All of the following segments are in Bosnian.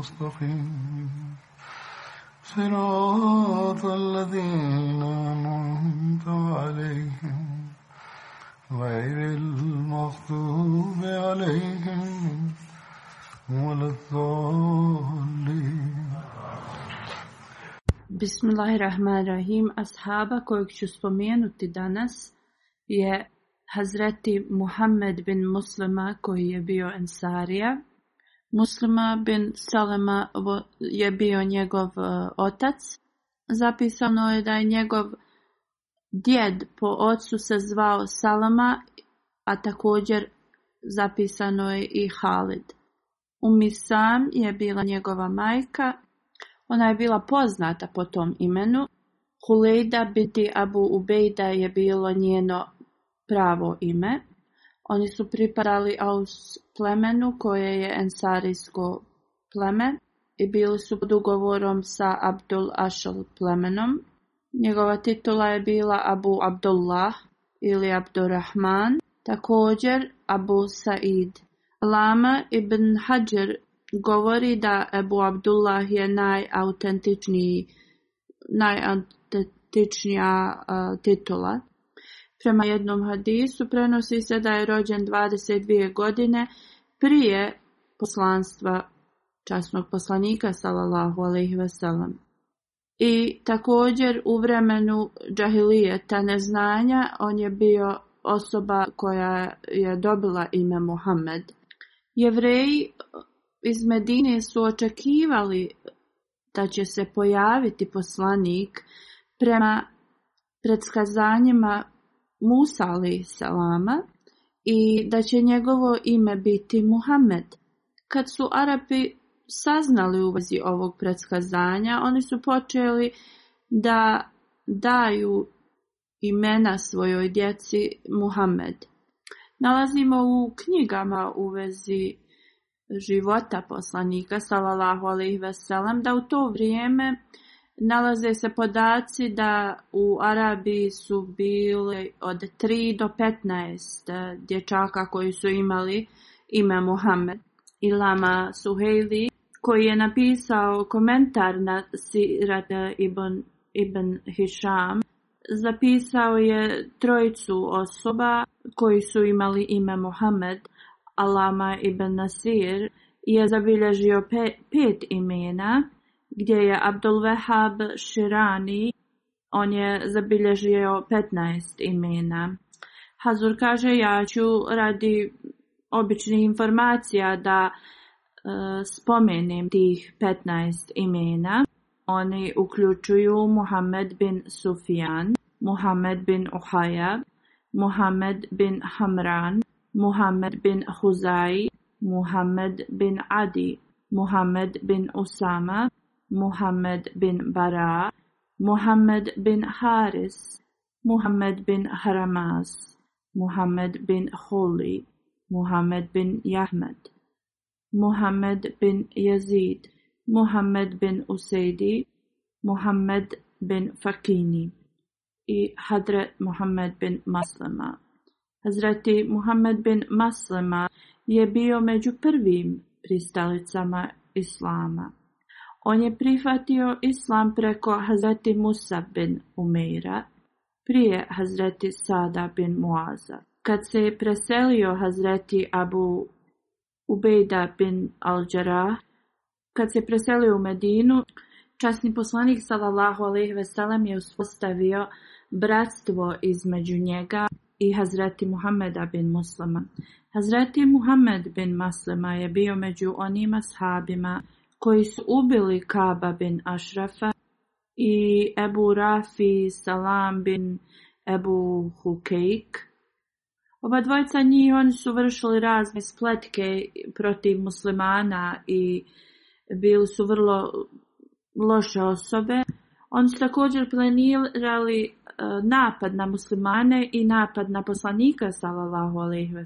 المستقيم صراط الذين أنعمت عليهم غير المغضوب عليهم ولا الضالين بسم الله الرحمن الرحيم أصحاب كوك شسبمين التدانس يا حضرت محمد بن مسلمة كوي بيو انصاريا Muslima bin Salema je bio njegov e, otac. Zapisano je da je njegov djed po ocu se zvao Salama, a također zapisano je i Halid. Umisam je bila njegova majka. Ona je bila poznata po tom imenu. Huleida biti Abu Ubejda je bilo njeno pravo ime. Oni su pripadali Aus plemenu koje je ensarijsko pleme i bili su pod ugovorom sa Abdul Ašal plemenom. Njegova titula je bila Abu Abdullah ili Abdurrahman, također Abu Said. Lama ibn Hajar govori da Abu Abdullah je najautentičnija titula Prema jednom hadisu prenosi se da je rođen 22 godine prije poslanstva časnog poslanika sallallahu alejhi ve I također u vremenu ta neznanja on je bio osoba koja je dobila ime Muhammed. Jevreji iz Medine su očekivali da će se pojaviti poslanik prema predskazanjima Musa salama i da će njegovo ime biti Muhammed. Kad su Arapi saznali u vezi ovog predskazanja, oni su počeli da daju imena svojoj djeci Muhammed. Nalazimo u knjigama u vezi života poslanika sallallahu i veselam da u to vrijeme Nalaze se podaci da u Arabiji su bili od 3 do 15 eh, dječaka koji su imali ime Muhammed. Ilama Suheili koji je napisao komentar na Sirat ibn, ibn Hisham zapisao je trojicu osoba koji su imali ime Muhammed, Alama ibn Nasir je zabilježio pet imena gdje je Abdulvehab Širani, on je zabilježio 15 imena. Hazur kaže ja ću radi običnih informacija da e, spomenem tih 15 imena. Oni uključuju Muhammed bin Sufjan, Muhammed bin Uhayab, Muhammed bin Hamran, Muhammed bin Huzai, Muhammed bin Adi, Muhammed bin Usama, Muhammed bin Bara, Muhammed bin Haris, Muhammed bin Haramas, Muhammed bin Holi, Muhammed bin Yahmed, Muhammed bin Yazid, Muhammed bin Usaidi, Muhammed bin Fakini i Hadrat Muhammed bin Maslama. Hazreti Muhammed bin Maslama je bio među prvim pristalicama Islama. On je prihvatio islam preko Hazreti Musa bin Umeira, prije Hazreti Sada bin Muaza. Kad se je preselio Hazreti Abu Ubejda bin al kad se preselio u Medinu, časni poslanik sallallahu alejhi ve sellem je uspostavio bratstvo između njega i Hazreti Muhameda bin Muslima. Hazreti Muhammed bin Maslima je bio među onima sahabima koji su ubili Kaba bin Ašrafa i Ebu Rafi Salam bin Ebu Hukeik. Oba dvojca njih oni su vršili razne spletke protiv muslimana i bili su vrlo loše osobe. Oni su također planirali e, napad na muslimane i napad na poslanika sallallahu alejhi ve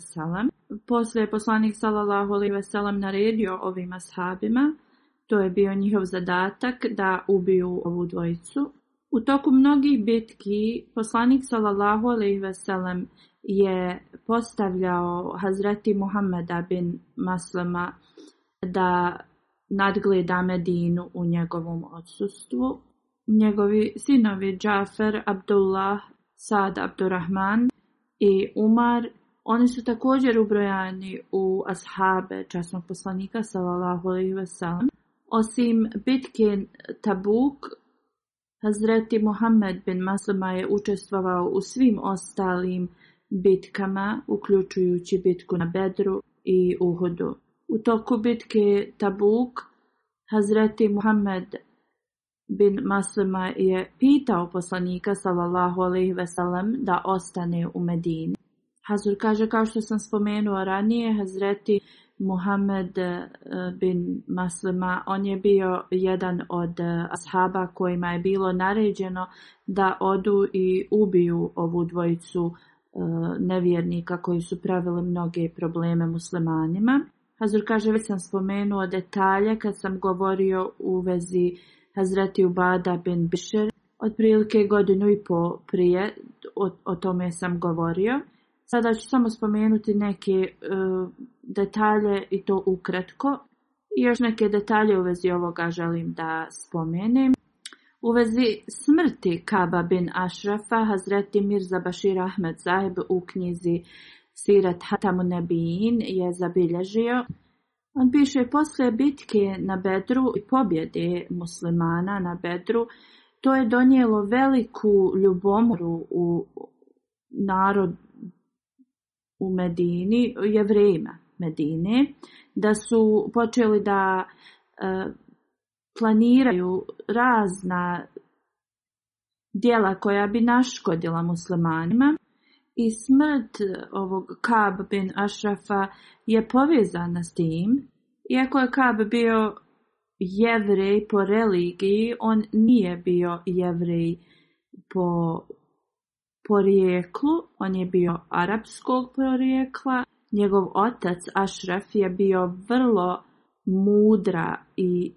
Poslije je poslanik sallallahu alejhi ve sellem naredio ovim ashabima to je bio njihov zadatak da ubiju ovu dvojicu. U toku mnogih bitki poslanik sallallahu alejhi ve sellem je postavljao Hazreti Muhameda bin Maslama da nadgleda Medinu u njegovom odsustvu. Njegovi sinovi Džafer, Abdullah, Sad Abdurrahman i Umar, oni su također ubrojani u ashabe časnog poslanika sallallahu alejhi ve sellem. Osim bitke Tabuk, Hazreti Muhammed bin Maslama je učestvovao u svim ostalim bitkama, uključujući bitku na Bedru i Uhudu. U toku bitke Tabuk, Hazreti Muhammed bin Maslima je pitao poslanika sallallahu da ostane u Medini. Hazur kaže kao što sam spomenuo ranije, Hazreti Muhammed e, bin Maslima, on je bio jedan od e, ashaba kojima je bilo naređeno da odu i ubiju ovu dvojicu e, nevjernika koji su pravili mnoge probleme muslimanima. Hazur kaže, već sam spomenuo detalje kad sam govorio u vezi Hazreti Ubada bin Bishr, otprilike godinu i po prije o, o tome sam govorio. Sada ću samo spomenuti neke e, detalje i to ukratko. još neke detalje u vezi ovoga želim da spomenem. U vezi smrti Kaba bin Ašrafa, Hazreti Mirza Bashir Ahmed Zaheb u knjizi Sirat Hatamu Nebijin je zabilježio. On piše, poslije bitke na Bedru i pobjede muslimana na Bedru, to je donijelo veliku ljubomoru u narod, u Medini, jevrejima Medine, da su počeli da e, planiraju razna dijela koja bi naškodila muslimanima i smrt ovog Kab bin Ašrafa je povezana s tim, iako je Kab bio jevrej po religiji, on nije bio jevrej po porijeklu, on je bio arapskog porijekla, njegov otac Ašraf je bio vrlo mudra i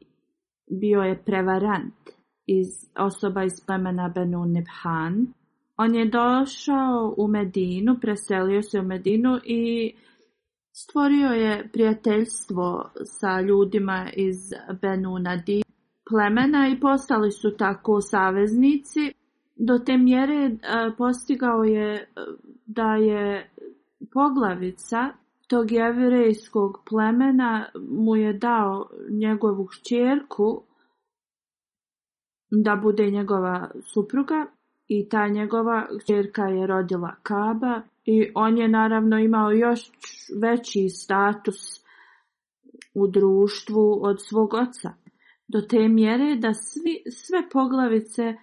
bio je prevarant iz osoba iz plemena Benu Nebhan. On je došao u Medinu, preselio se u Medinu i stvorio je prijateljstvo sa ljudima iz Benu Nadi plemena i postali su tako saveznici do te mjere e, postigao je e, da je poglavica tog jevrejskog plemena mu je dao njegovu kćerku da bude njegova supruga i ta njegova kćerka je rodila Kaba i on je naravno imao još veći status u društvu od svog oca. Do te mjere da svi, sve poglavice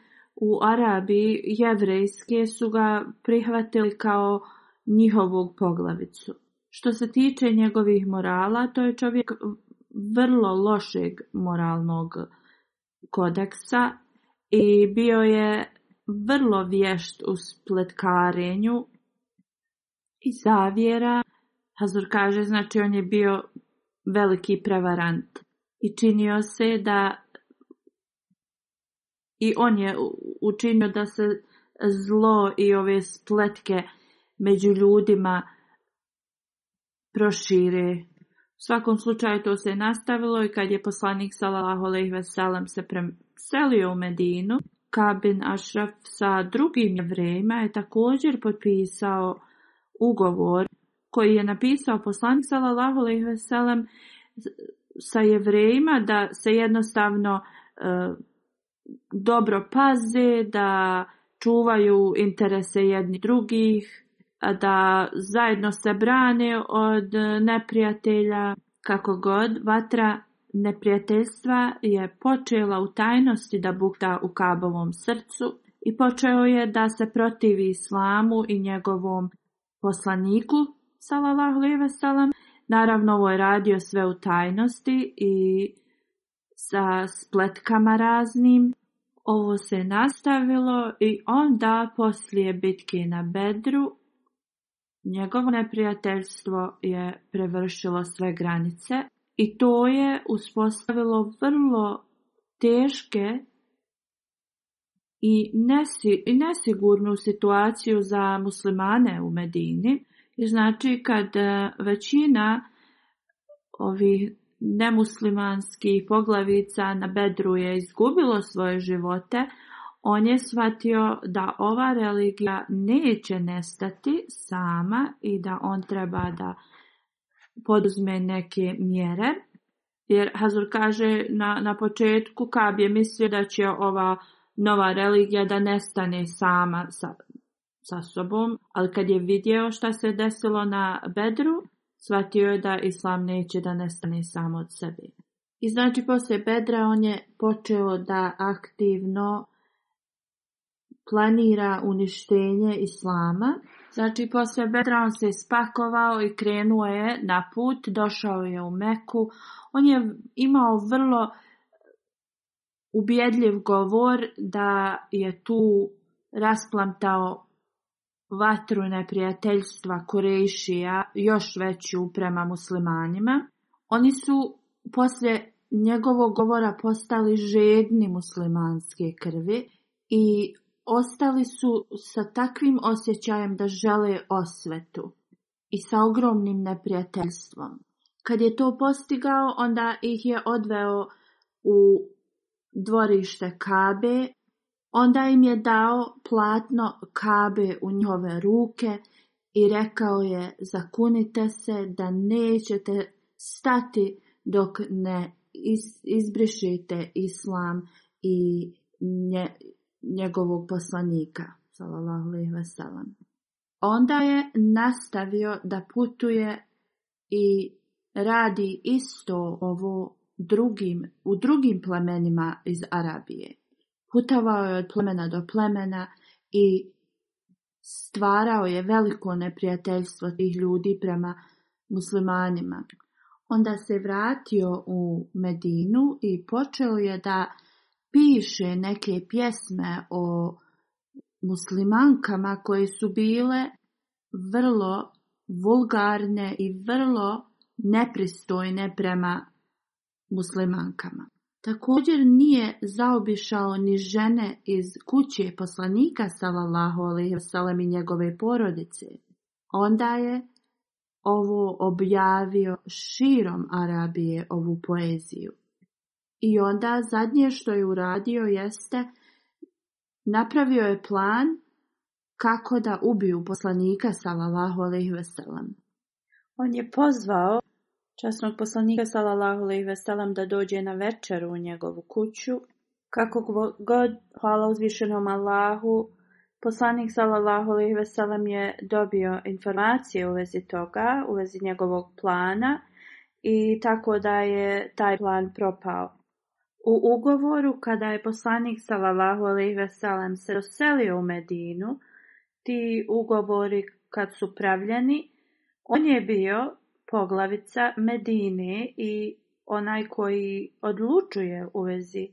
u Arabiji jevrejske su ga prihvatili kao njihovog poglavicu. Što se tiče njegovih morala, to je čovjek vrlo lošeg moralnog kodeksa i bio je vrlo vješt u spletkarenju i zavjera. Hazur kaže, znači on je bio veliki prevarant i činio se da i on je učinio da se zlo i ove spletke među ljudima prošire. U svakom slučaju to se nastavilo i kad je poslanik salalahu alejhi veselam se preselio u Medinu, Kabin Ašraf sa drugim vrema je također potpisao ugovor koji je napisao poslanik sallallahu i veselam sa jevrejima da se jednostavno e, dobro paze, da čuvaju interese jedni drugih, da zajedno se brane od neprijatelja, kako god, vatra neprijateljstva je počela u tajnosti da bukta u Kabovom srcu i počeo je da se protivi islamu i njegovom poslaniku, salallahu Naravno, ovo je radio sve u tajnosti i sa spletkama raznim. Ovo se nastavilo i onda poslije bitke na Bedru njegovo neprijateljstvo je prevršilo sve granice i to je uspostavilo vrlo teške i nesigurnu situaciju za muslimane u Medini. I znači kad eh, većina ovih nemuslimanskih poglavica na Bedru je izgubilo svoje živote, on je shvatio da ova religija neće nestati sama i da on treba da poduzme neke mjere. Jer Hazur kaže na, na početku kad je mislio da će ova nova religija da nestane sama sa, sa sobom, ali kad je vidio šta se desilo na Bedru, Shvatio je da islam neće da nestane sam od sebe. I znači poslije Bedra on je počeo da aktivno planira uništenje islama. Znači poslije Bedra on se spakovao i krenuo je na put, došao je u Meku. On je imao vrlo ubjedljiv govor da je tu rasplantao vatru neprijateljstva Kurejšija još veću prema muslimanima. Oni su poslije njegovog govora postali žedni muslimanske krvi i ostali su sa takvim osjećajem da žele osvetu i sa ogromnim neprijateljstvom. Kad je to postigao, onda ih je odveo u dvorište Kabe Onda im je dao platno Kabe u njihove ruke i rekao je zakunite se da nećete stati dok ne izbrišite islam i njegovog poslanika. Onda je nastavio da putuje i radi isto ovo drugim, u drugim plemenima iz Arabije. Putovao je od plemena do plemena i stvarao je veliko neprijateljstvo tih ljudi prema muslimanima. Onda se vratio u Medinu i počeo je da piše neke pjesme o muslimankama koje su bile vrlo vulgarne i vrlo nepristojne prema muslimankama. Također nije zaobišao ni žene iz kuće poslanika sallallahu alejhi i njegove porodice. Onda je ovo objavio širom Arabije ovu poeziju. I onda zadnje što je uradio jeste napravio je plan kako da ubiju poslanika sallallahu alejhi ve On je pozvao časnog poslanika sallallahu alejhi ve da dođe na večeru u njegovu kuću. Kako god hvala uzvišenom Allahu, poslanik sallallahu alejhi ve je dobio informacije u vezi toga, u vezi njegovog plana i tako da je taj plan propao. U ugovoru kada je poslanik sallallahu alejhi ve se doselio u Medinu, ti ugovori kad su pravljeni, on je bio poglavica Medine i onaj koji odlučuje u vezi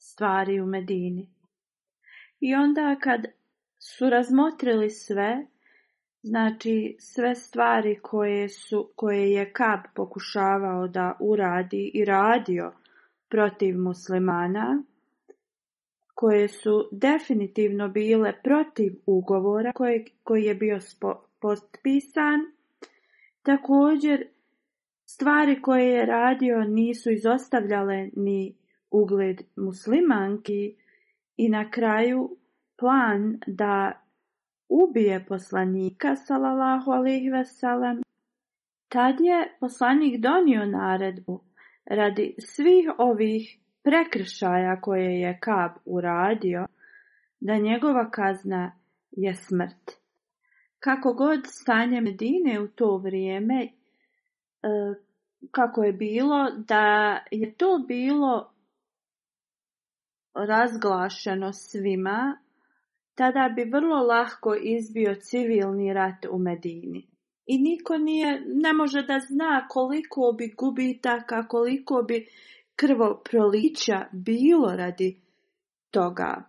stvari u Medini. I onda kad su razmotrili sve, znači sve stvari koje, su, koje je Kab pokušavao da uradi i radio protiv muslimana, koje su definitivno bile protiv ugovora koji, je bio potpisan Također, stvari koje je radio nisu izostavljale ni ugled muslimanki i na kraju plan da ubije poslanika sallallahu alejhi ve Tad je poslanik donio naredbu radi svih ovih prekršaja koje je Kab uradio da njegova kazna je smrt. Kako god stanje Medine u to vrijeme e, kako je bilo, da je to bilo razglašeno svima, tada bi vrlo lahko izbio civilni rat u Medini. I niko nije, ne može da zna koliko bi gubitaka, koliko bi krvoprolića bilo radi toga.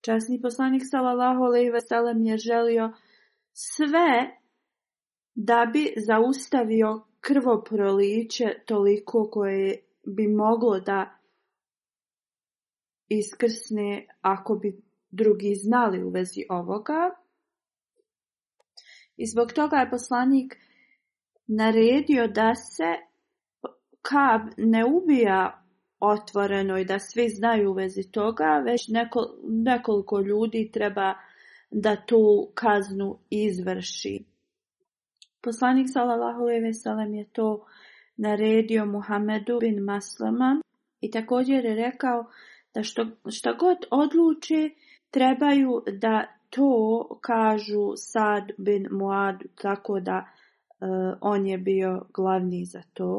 Časni poslanik sallallahu alejhi ve je želio sve da bi zaustavio krvoproliće toliko koje bi moglo da iskrsne ako bi drugi znali u vezi ovoga. I zbog toga je poslanik naredio da se Kab ne ubija otvoreno i da svi znaju u vezi toga, već neko, nekoliko ljudi treba da tu kaznu izvrši. Poslanik sallallahu alejhi je to naredio Muhammedu bin Maslama i također je rekao da što, što god odluči, trebaju da to kažu Sad bin Muad, tako da e, on je bio glavni za to.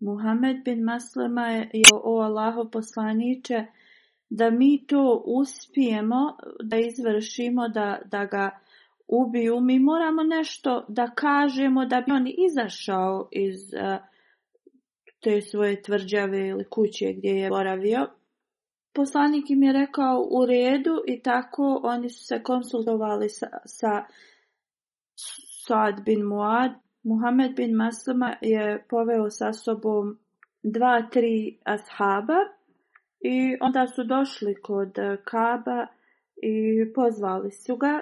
Muhammed bin Maslama je o Allaho poslaniće, da mi to uspijemo, da izvršimo, da, da ga ubiju. Mi moramo nešto da kažemo da bi on izašao iz eh, te svoje tvrđave ili kuće gdje je boravio. Poslanik im je rekao u redu i tako oni su se konsultovali sa, sa Saad bin Muad. Muhammed bin Maslama je poveo sa sobom dva, tri ashaba i onda su došli kod e, Kaba i pozvali su ga.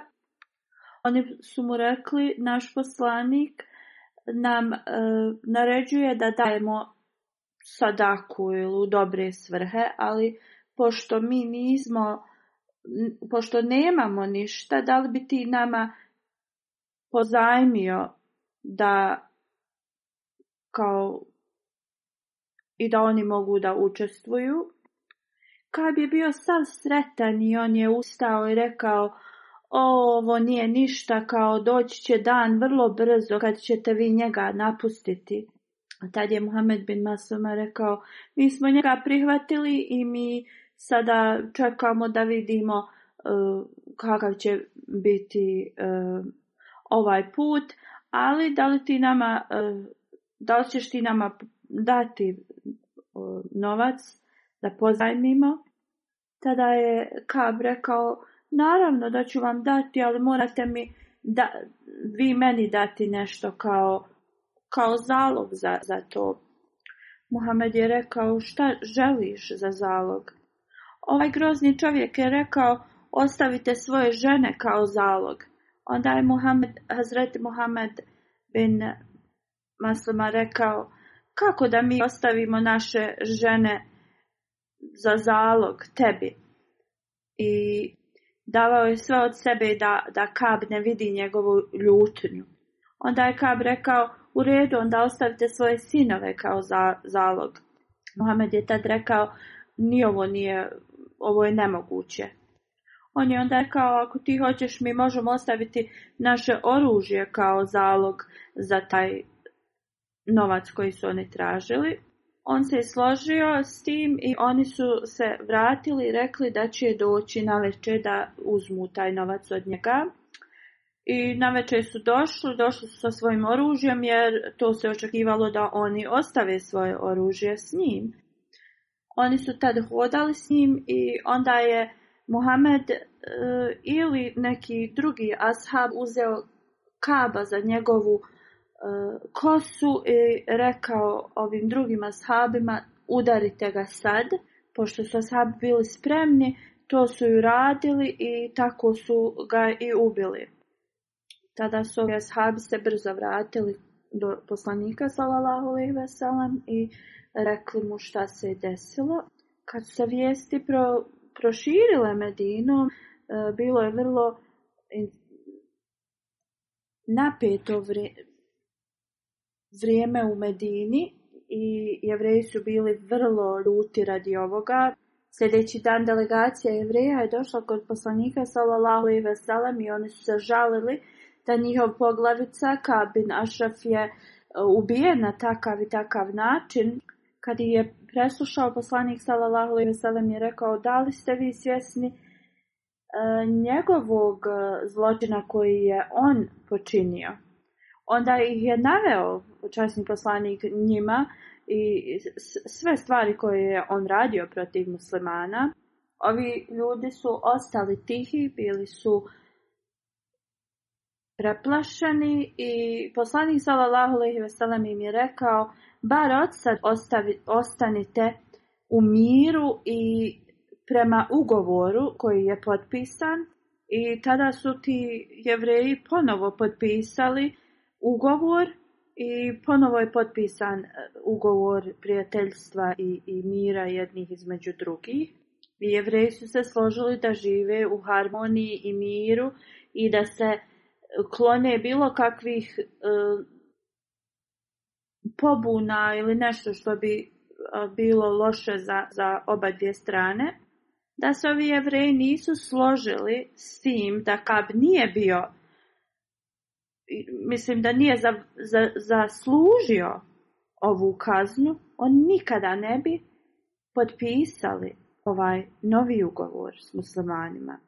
Oni su mu rekli, naš poslanik nam e, naređuje da dajemo sadaku ili u dobre svrhe, ali pošto mi nismo, pošto nemamo ništa, da li bi ti nama pozajmio da kao i da oni mogu da učestvuju Kab je bio sav sretan i on je ustao i rekao, ovo nije ništa kao doći će dan vrlo brzo kad ćete vi njega napustiti. A tad je Muhammed bin Masuma rekao, mi smo njega prihvatili i mi sada čekamo da vidimo uh, kakav će biti e, ovaj put, ali da li ti nama, uh, da li ćeš ti nama dati novac da pozajmimo. Tada je Kab rekao, naravno da ću vam dati, ali morate mi da, vi meni dati nešto kao, kao zalog za, za to. Muhammed je rekao, šta želiš za zalog? Ovaj grozni čovjek je rekao, ostavite svoje žene kao zalog. Onda je Muhammed, Hazreti Muhammed bin Maslima rekao, kako da mi ostavimo naše žene za zalog tebi i davao je sve od sebe da, da Kab ne vidi njegovu ljutnju. Onda je Kab rekao, u redu, onda ostavite svoje sinove kao za, zalog. Mohamed je tad rekao, ni ovo nije, ovo je nemoguće. On je onda rekao, ako ti hoćeš, mi možemo ostaviti naše oružje kao zalog za taj novac koji su oni tražili. On se je složio s tim i oni su se vratili i rekli da će doći na večer da uzmu taj novac od njega. I na večer su došli, došli su sa svojim oružjem jer to se očekivalo da oni ostave svoje oružje s njim. Oni su tad hodali s njim i onda je Mohamed e, ili neki drugi ashab uzeo kaba za njegovu E, ko su i rekao ovim drugim ashabima udarite ga sad, pošto su ashabi bili spremni, to su i radili i tako su ga i ubili. Tada su ashabi se brzo vratili do poslanika sallallahu alejhi ve i rekli mu šta se je desilo. Kad su se vijesti pro, proširile Medinom, e, bilo je vrlo napeto vrijeme vrijeme u Medini i jevreji su bili vrlo ruti radi ovoga. Sljedeći dan delegacija jevreja je došla kod poslanika salalahu i Veselem i oni su se žalili da njihov poglavica Kabin Ašraf je e, ubijen na takav i takav način. Kad je preslušao poslanik salalahu i Veselem je rekao da li ste vi svjesni e, njegovog e, zločina koji je on počinio onda ih je naveo časni poslanik njima i sve stvari koje je on radio protiv muslimana. Ovi ljudi su ostali tihi, bili su preplašeni i poslanik sallallahu alejhi ve im je rekao bar od sad ostanite u miru i prema ugovoru koji je potpisan i tada su ti jevreji ponovo potpisali ugovor i ponovo je potpisan e, ugovor prijateljstva i, i mira jednih između drugih. I jevreji su se složili da žive u harmoniji i miru i da se klone bilo kakvih e, pobuna ili nešto što bi e, bilo loše za, za oba dvije strane, da se ovi jevreji nisu složili s tim da Kab nije bio mislim da nije za, za, zaslužio ovu kaznu, on nikada ne bi potpisali ovaj novi ugovor s muslimanima.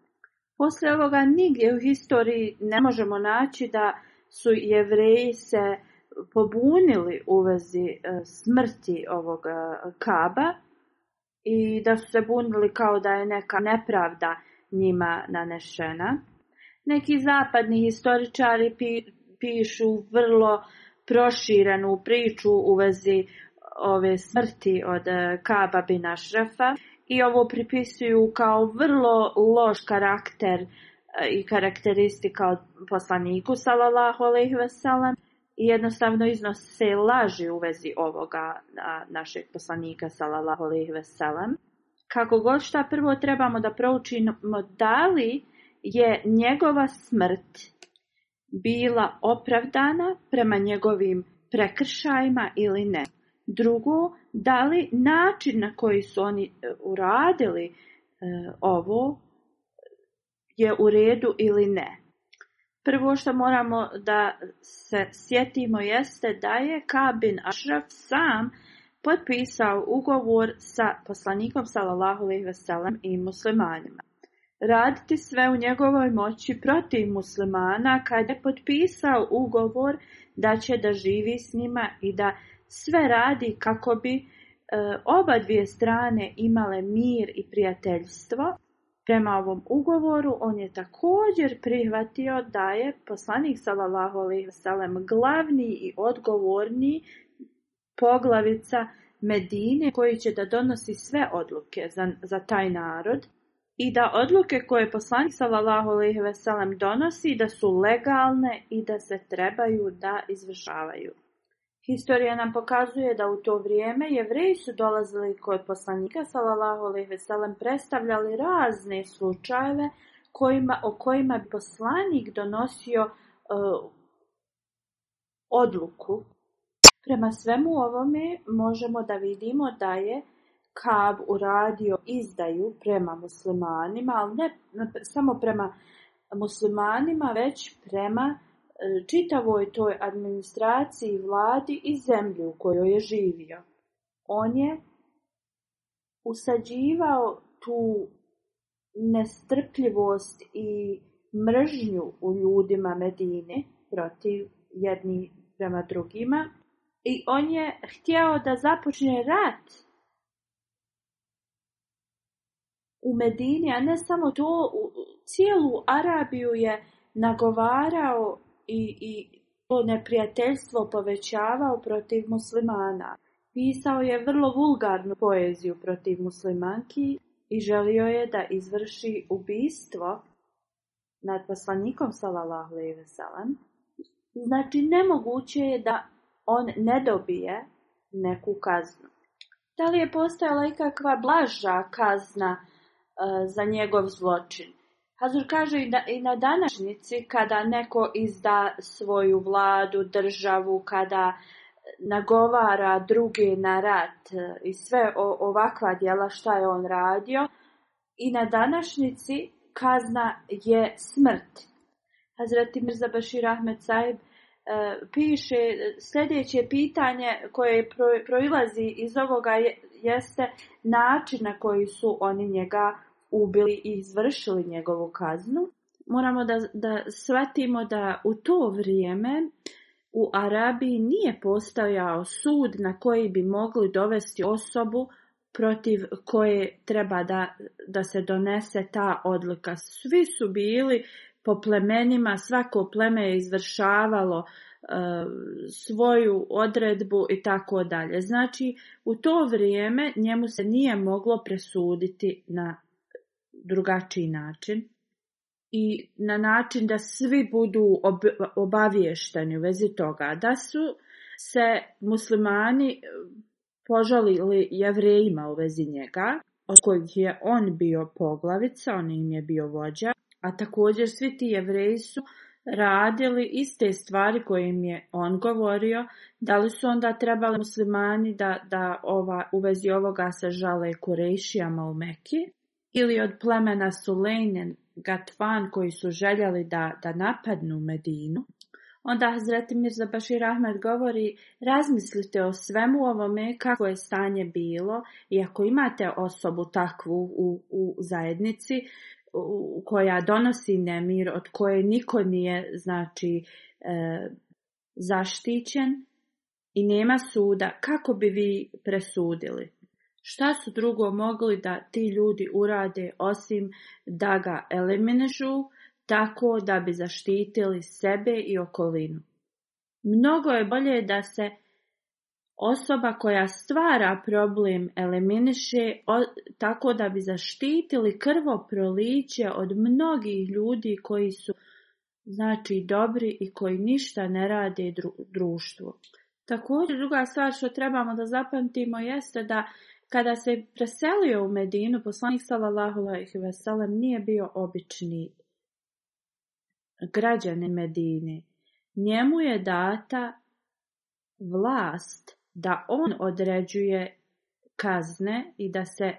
Poslije ovoga nigdje u historiji ne možemo naći da su jevreji se pobunili u vezi e, smrti ovog e, kaba i da su se bunili kao da je neka nepravda njima nanešena. Neki zapadni historičari pišu vrlo proširenu priču u vezi ove smrti od e, Kaba bin Ashrafa i ovo pripisuju kao vrlo loš karakter e, i karakteristika od poslaniku sallallahu alejhi ve i jednostavno iznos se laži u vezi ovoga na našeg poslanika sallallahu alejhi ve Kako god šta prvo trebamo da proučimo da li je njegova smrt bila opravdana prema njegovim prekršajima ili ne. Drugo, da li način na koji su oni e, uradili e, ovo je u redu ili ne. Prvo što moramo da se sjetimo jeste da je Kabin Ashraf sam potpisao ugovor sa poslanikom sallallahu alejhi ve i muslimanima raditi sve u njegovoj moći protiv muslimana kad je potpisao ugovor da će da živi s njima i da sve radi kako bi e, oba dvije strane imale mir i prijateljstvo. Prema ovom ugovoru on je također prihvatio da je poslanik sallallahu alejhi glavni i odgovorni poglavica Medine koji će da donosi sve odluke za, za taj narod i da odluke koje poslanik sallallahu alejhi ve donosi da su legalne i da se trebaju da izvršavaju. Historija nam pokazuje da u to vrijeme jevreji su dolazili kod poslanika sallallahu alejhi predstavljali razne slučajeve kojima, o kojima bi poslanik donosio e, odluku. Prema svemu ovome možemo da vidimo da je Kab uradio izdaju prema muslimanima, ali ne samo prema muslimanima, već prema e, čitavoj toj administraciji vladi i zemlji u kojoj je živio. On je usađivao tu nestrpljivost i mržnju u ljudima Medine protiv jedni prema drugima i on je htjeo da započne rat u Medini, a ne samo to, u, cijelu Arabiju je nagovarao i, i to neprijateljstvo povećavao protiv muslimana. Pisao je vrlo vulgarnu poeziju protiv muslimanki i želio je da izvrši ubistvo nad poslanikom sallallahu alejhi Znači nemoguće je da on ne dobije neku kaznu. Da li je postojala ikakva blaža kazna E, za njegov zločin. Hazur kaže i, na današnjici kada neko izda svoju vladu, državu, kada nagovara druge na rat e, i sve ovakva djela šta je on radio, i na današnjici kazna je smrt. Hazreti Mirza Bashir Ahmed Saib e, piše sljedeće pitanje koje proilazi iz ovoga jeste način na koji su oni njega ubili i izvršili njegovu kaznu, moramo da, da shvatimo da u to vrijeme u Arabiji nije postojao sud na koji bi mogli dovesti osobu protiv koje treba da, da se donese ta odluka. Svi su bili po plemenima, svako pleme je izvršavalo e, svoju odredbu i tako dalje. Znači, u to vrijeme njemu se nije moglo presuditi na drugačiji način i na način da svi budu ob, obaviješteni u vezi toga da su se muslimani e, požalili jevrejima u vezi njega, od kojih je on bio poglavica, on im je bio vođa, a također svi ti jevreji su radili iste stvari koje im je on govorio, da li su onda trebali muslimani da, da ova, u vezi ovoga se žale kurejšijama u Meki, ili od plemena Sulejnen Gatvan koji su željeli da, da napadnu Medinu, onda Hazreti Mirza Bashir Ahmed govori razmislite o svemu ovome kako je stanje bilo i ako imate osobu takvu u, u zajednici u, koja donosi nemir od koje niko nije znači e, zaštićen i nema suda kako bi vi presudili Šta su drugo mogli da ti ljudi urade osim da ga eliminišu tako da bi zaštitili sebe i okolinu? Mnogo je bolje da se osoba koja stvara problem eliminiše tako da bi zaštitili krvo od mnogih ljudi koji su znači dobri i koji ništa ne rade društvu. Također druga stvar što trebamo da zapamtimo jeste da kada se preselio u Medinu, poslanik sallallahu alejhi ve sellem nije bio obični građanin Medine. Njemu je data vlast da on određuje kazne i da se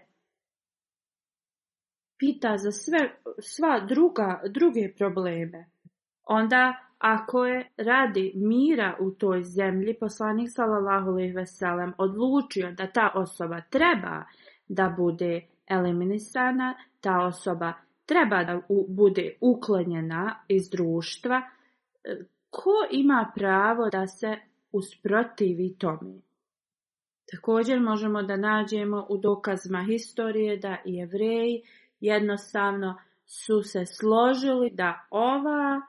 pita za sve, sva druga, druge probleme. Onda ako je radi mira u toj zemlji poslanik sallallahu alejhi ve odlučio da ta osoba treba da bude eliminisana, ta osoba treba da bude uklonjena iz društva, e, ko ima pravo da se usprotivi tome? Također možemo da nađemo u dokazima historije da i jevreji jednostavno su se složili da ova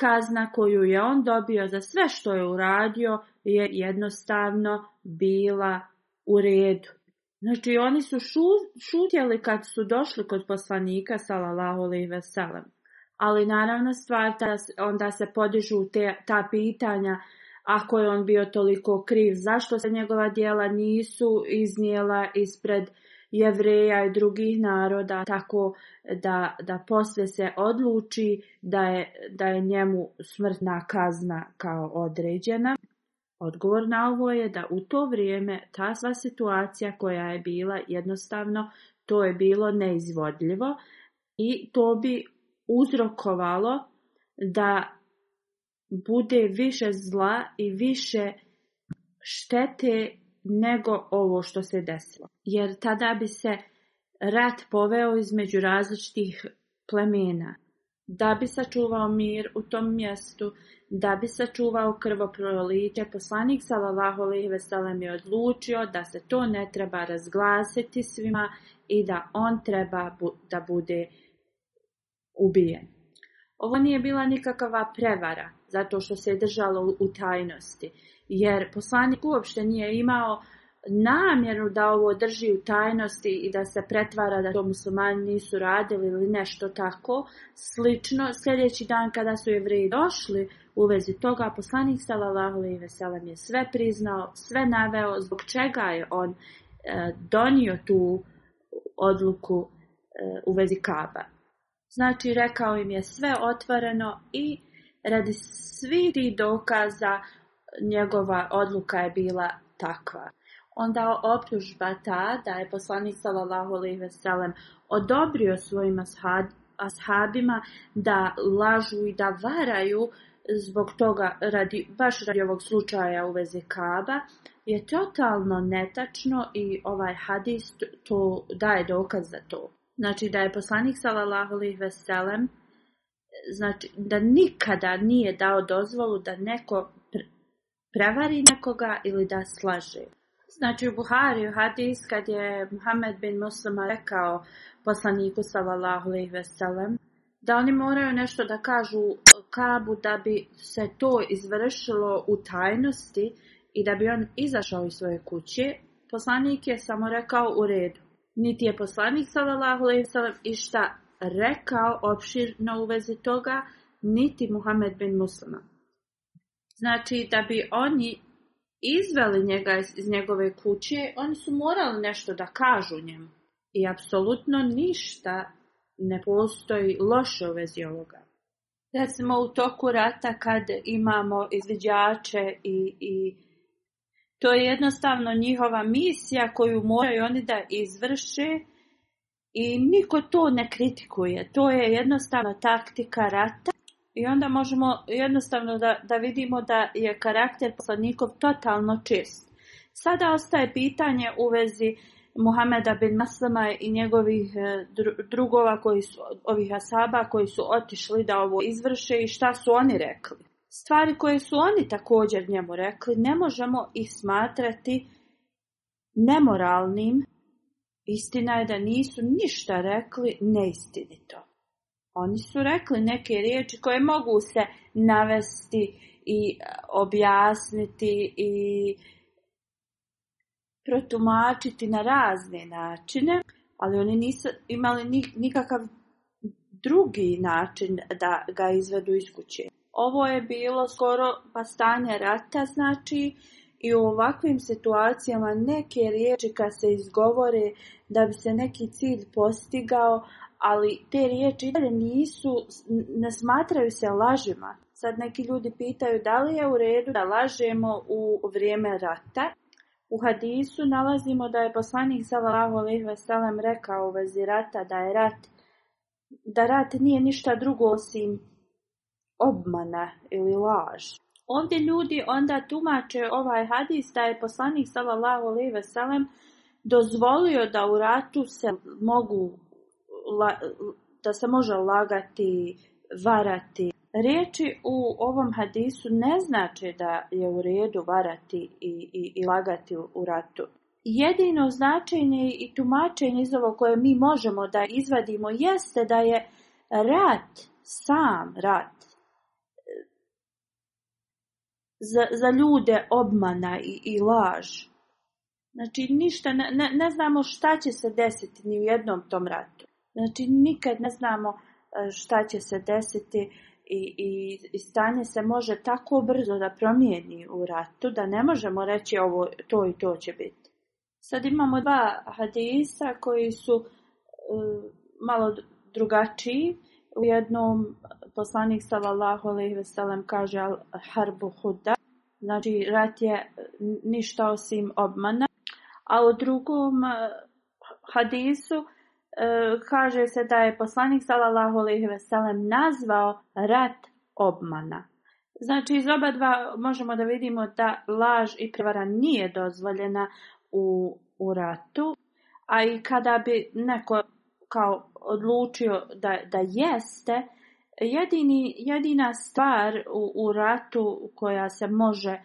Kazna koju je on dobio za sve što je uradio je jednostavno bila u redu. Znači oni su šutjeli kad su došli kod poslanika salalahu alaihi Ali naravno stvar ta, onda se podižu te, ta pitanja ako je on bio toliko kriv, zašto se njegova djela nisu iznijela ispred jevreja i drugih naroda, tako da, da se odluči da je, da je njemu smrtna kazna kao određena. Odgovor na ovo je da u to vrijeme ta sva situacija koja je bila jednostavno, to je bilo neizvodljivo i to bi uzrokovalo da bude više zla i više štete nego ovo što se desilo. Jer tada bi se rat poveo između različitih plemena. Da bi sačuvao mir u tom mjestu, da bi sačuvao krvoproliće, poslanik sallallahu alejhi ve je odlučio da se to ne treba razglasiti svima i da on treba da bude ubijen. Ovo nije bila nikakva prevara, zato što se je držalo u tajnosti, jer poslanik uopšte nije imao namjeru da ovo drži u tajnosti i da se pretvara da to muslimani nisu radili ili nešto tako. Slično, sljedeći dan kada su jevriji došli u vezi toga, poslanik sallallahu i Veselem je sve priznao, sve naveo, zbog čega je on e, donio tu odluku e, u vezi kaba. Znači rekao im je sve otvoreno i radi svih dokaza njegova odluka je bila takva. Onda optužba ta da je poslanik sallallahu alejhi ve odobrio svojim ashabima da lažu i da varaju zbog toga radi baš radi ovog slučaja u vezi Kaba je totalno netačno i ovaj hadist to daje dokaz za to. Znači da je poslanik sallallahu alejhi ve sellem znači da nikada nije dao dozvolu da neko prevari nekoga ili da slaže. Znači u Buhari hadis kad je Muhammed bin Muslima rekao poslaniku sallallahu alejhi ve sellem da oni moraju nešto da kažu Kabu da bi se to izvršilo u tajnosti i da bi on izašao iz svoje kuće, poslanik je samo rekao u redu. Niti je poslanik sallallahu alejhi išta rekao opširno u vezi toga, niti Muhammed bin Muslima. Znači, da bi oni izveli njega iz, njegove kuće, oni su morali nešto da kažu njemu. I apsolutno ništa ne postoji loše u vezi ovoga. smo u toku rata kad imamo izviđače i, i to je jednostavno njihova misija koju moraju oni da izvrše i niko to ne kritikuje. To je jednostavno taktika rata i onda možemo jednostavno da, da vidimo da je karakter poslanikov totalno čist. Sada ostaje pitanje u vezi Muhameda bin Maslama i njegovih e, drugova koji su, ovih asaba koji su otišli da ovo izvrše i šta su oni rekli stvari koje su oni također njemu rekli, ne možemo ih smatrati nemoralnim. Istina je da nisu ništa rekli neistinito. Oni su rekli neke riječi koje mogu se navesti i e, objasniti i protumačiti na razne načine, ali oni nisu imali nikakav drugi način da ga izvedu iz kuće. Ovo je bilo skoro pa stanje rata znači i u ovakvim situacijama neke riječi kad se izgovore da bi se neki cilj postigao, ali te riječi nisu, ne smatraju se lažima. Sad neki ljudi pitaju da li je u redu da lažemo u vrijeme rata. U hadisu nalazimo da je poslanik sallallahu rekao u vezi rata da je rat da rat nije ništa drugo osim obmana ili laž. Ovdje ljudi onda tumače ovaj hadis da je poslanik sallallahu alejhi ve sellem dozvolio da u ratu se mogu da se može lagati, varati. Riječi u ovom hadisu ne znače da je u redu varati i, i, lagati u ratu. Jedino značenje i tumačenje iz ovo koje mi možemo da izvadimo jeste da je rat, sam rat, za, za ljude obmana i, i laž. Znači ništa, ne, znamo šta će se desiti ni u jednom tom ratu. Znači nikad ne znamo e, šta će se desiti i, i, stanje se može tako brzo da promijeni u ratu da ne možemo reći ovo to i to će biti. Sad imamo dva hadisa koji su e, malo drugačiji u jednom poslanik sallallahu alejhi ve sellem kaže al harbu huda, znači rat je ništa osim obmana. A u drugom eh, hadisu eh, kaže se da je poslanik sallallahu alejhi ve sellem nazvao rat obmana. Znači iz oba dva možemo da vidimo da laž i prevara nije dozvoljena u, u ratu, a i kada bi neko kao odlučio da, da jeste, jedini, jedina stvar u, ratu koja se može e,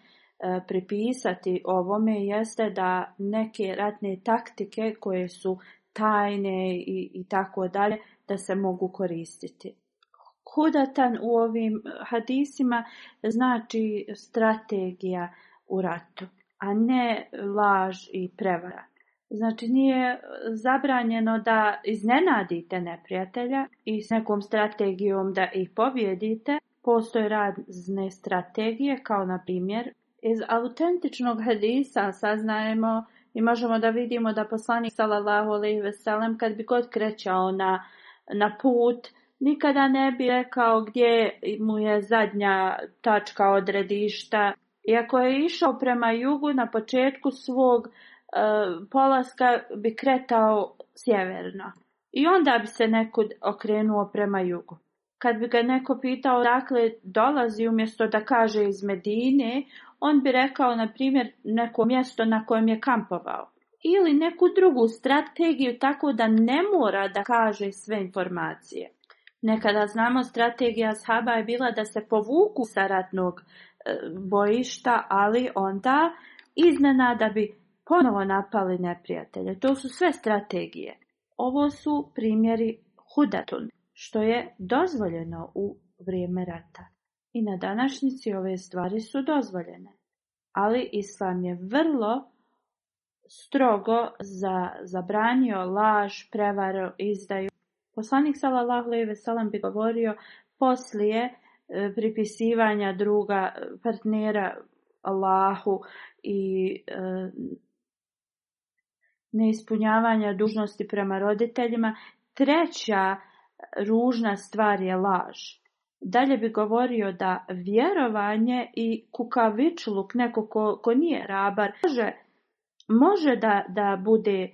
pripisati ovome jeste da neke ratne taktike koje su tajne i, i tako dalje, da se mogu koristiti. Hudatan u ovim hadisima znači strategija u ratu, a ne laž i prevara. Znači nije e, zabranjeno da iznenadite neprijatelja i s nekom strategijom da ih pobjedite. Postoje razne strategije kao na primjer iz autentičnog hadisa saznajemo i možemo da vidimo da poslanik sallallahu alejhi ve sellem kad bi god krećao na, na put nikada ne bi rekao gdje mu je zadnja tačka odredišta. Iako je išao prema jugu na početku svog Eh, polaska bi kretao sjeverno i onda bi se nekud okrenuo prema jugu. Kad bi ga neko pitao dakle dolazi umjesto da kaže iz Medine, on bi rekao na primjer neko mjesto na kojem je kampovao ili neku drugu strategiju tako da ne mora da kaže sve informacije. Nekada znamo strategija shaba je bila da se povuku sa ratnog eh, bojišta, ali onda iznenada bi ponovo napali neprijatelje. To su sve strategije. Ovo su primjeri hudatun, što je dozvoljeno u vrijeme rata. I na današnjici ove stvari su dozvoljene. Ali islam je vrlo strogo za, zabranio laž, prevaro izdaju. Poslanik sallallahu alejhi ve bi govorio poslije e, pripisivanja druga partnera Allahu i e, neispunjavanja dužnosti prema roditeljima. Treća ružna stvar je laž. Dalje bi govorio da vjerovanje i kukavičluk, neko ko, ko nije rabar, može, može da, da bude e,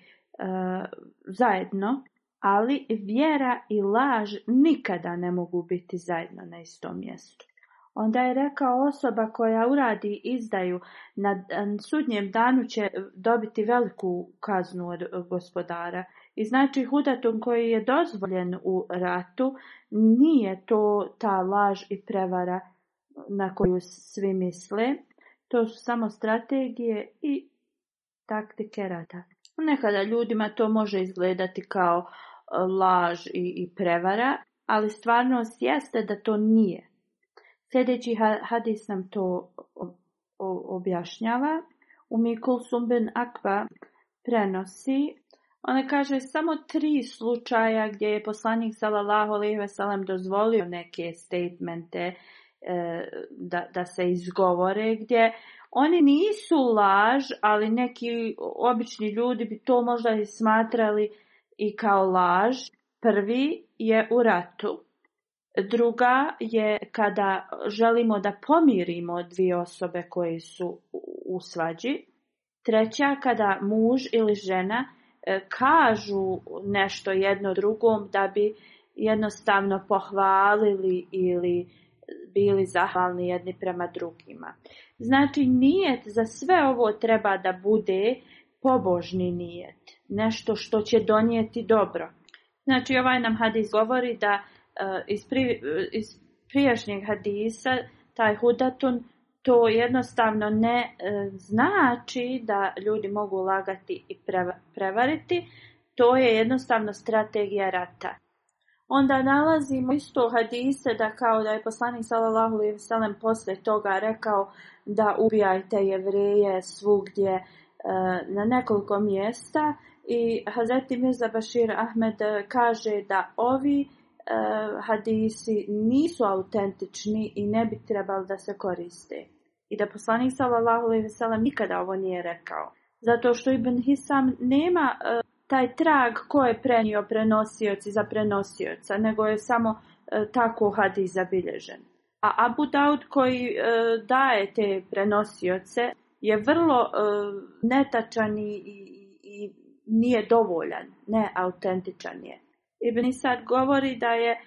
zajedno, ali vjera i laž nikada ne mogu biti zajedno na istom mjestu. Onda je rekao, osoba koja uradi izdaju na sudnjem danu će dobiti veliku kaznu od gospodara. I znači hudatom koji je dozvoljen u ratu nije to ta laž i prevara na koju svi misle. To su samo strategije i taktike rata. Nekada ljudima to može izgledati kao laž i, i prevara, ali stvarnost jeste da to nije. Sljedeći hadis nam to objašnjava. U Mikul sumben Akva prenosi. Ona kaže samo tri slučaja gdje je poslanik sallallahu alejhi ve sellem dozvolio neke statemente e, da, da se izgovore gdje oni nisu laž, ali neki obični ljudi bi to možda i smatrali i kao laž. Prvi je u ratu. Druga je kada želimo da pomirimo dvije osobe koje su u svađi. Treća kada muž ili žena e, kažu nešto jedno drugom da bi jednostavno pohvalili ili bili zahvalni jedni prema drugima. Znači nijet za sve ovo treba da bude pobožni nijet, nešto što će donijeti dobro. Znači ovaj nam hadis govori da Eh, iz, pri, eh, prijašnjeg hadisa, taj hudatun, to jednostavno ne eh, znači da ljudi mogu lagati i prevariti. To je jednostavno strategija rata. Onda nalazimo isto hadise da kao da je poslanik sallallahu alejhi ve sellem posle toga rekao da ubijajte jevreje svugdje na nekoliko mjesta i Hazreti Mirza Bashir Ahmed kaže da ovi E, hadisi nisu autentični i ne bi trebali da se koriste. I da poslanik sallallahu alejhi ve sellem nikada ovo nije rekao. Zato što Ibn Hisam nema e, taj trag ko je prenio prenosioci za prenosioca, nego je samo e, tako hadis zabilježen. A Abu Daud koji daje te prenosioce je vrlo netačan i, i, i nije dovoljan, ne autentičan je. Ibn Isad govori da je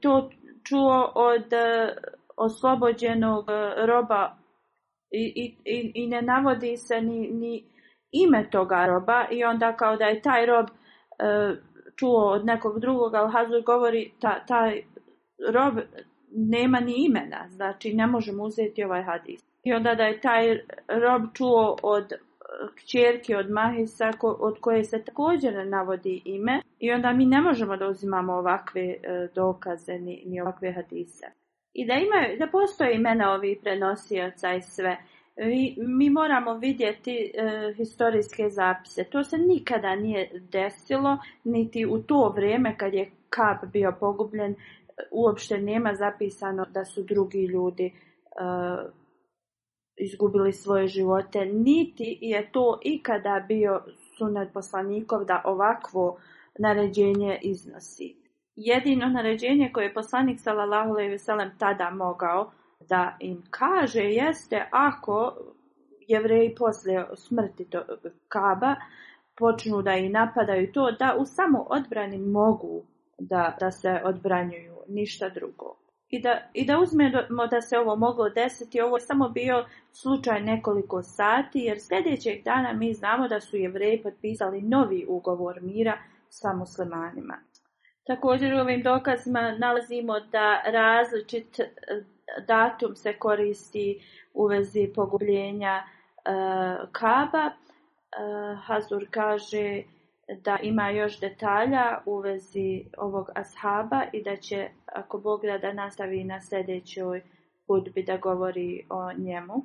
to čuo od e, oslobođenog e, roba i, i, i ne navodi se ni, ni ime toga roba i onda kao da je taj rob e, čuo od nekog drugog, ali Hazur govori ta, taj rob nema ni imena, znači ne možemo uzeti ovaj hadis. I onda da je taj rob čuo od kćerke od Mahisa od koje se također navodi ime i onda mi ne možemo da uzimamo ovakve e, dokaze ni, ovakve hadise. I da, imaju, da postoje imena ovih prenosioca i sve. Mi, mi moramo vidjeti e, historijske zapise. To se nikada nije desilo, niti u to vrijeme kad je Kap bio pogubljen, e, uopšte nema zapisano da su drugi ljudi izgubili svoje živote, niti je to ikada bio sunet poslanikov da ovakvo naređenje iznosi. Jedino naređenje koje je poslanik sallallahu alejhi tada mogao da im kaže jeste ako jevreji poslije smrti Kaba počnu da i napadaju to da u samo odbrani mogu da, da se odbranjuju, ništa drugo i da, i da uzmemo da se ovo moglo desiti, ovo je samo bio slučaj nekoliko sati, jer sljedećeg dana mi znamo da su jevreji potpisali novi ugovor mira sa muslimanima. Također u ovim dokazima nalazimo da različit e, datum se koristi u vezi pogubljenja e, Kaba. E, Hazur kaže da ima još detalja u vezi ovog ashaba i da će, ako Bog da, nastavi na sljedećoj hudbi da govori o njemu.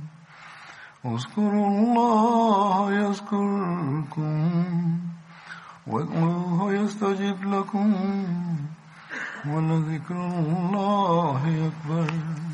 اذكروا الله يذكركم والله يستجب لكم ولذكر الله أكبر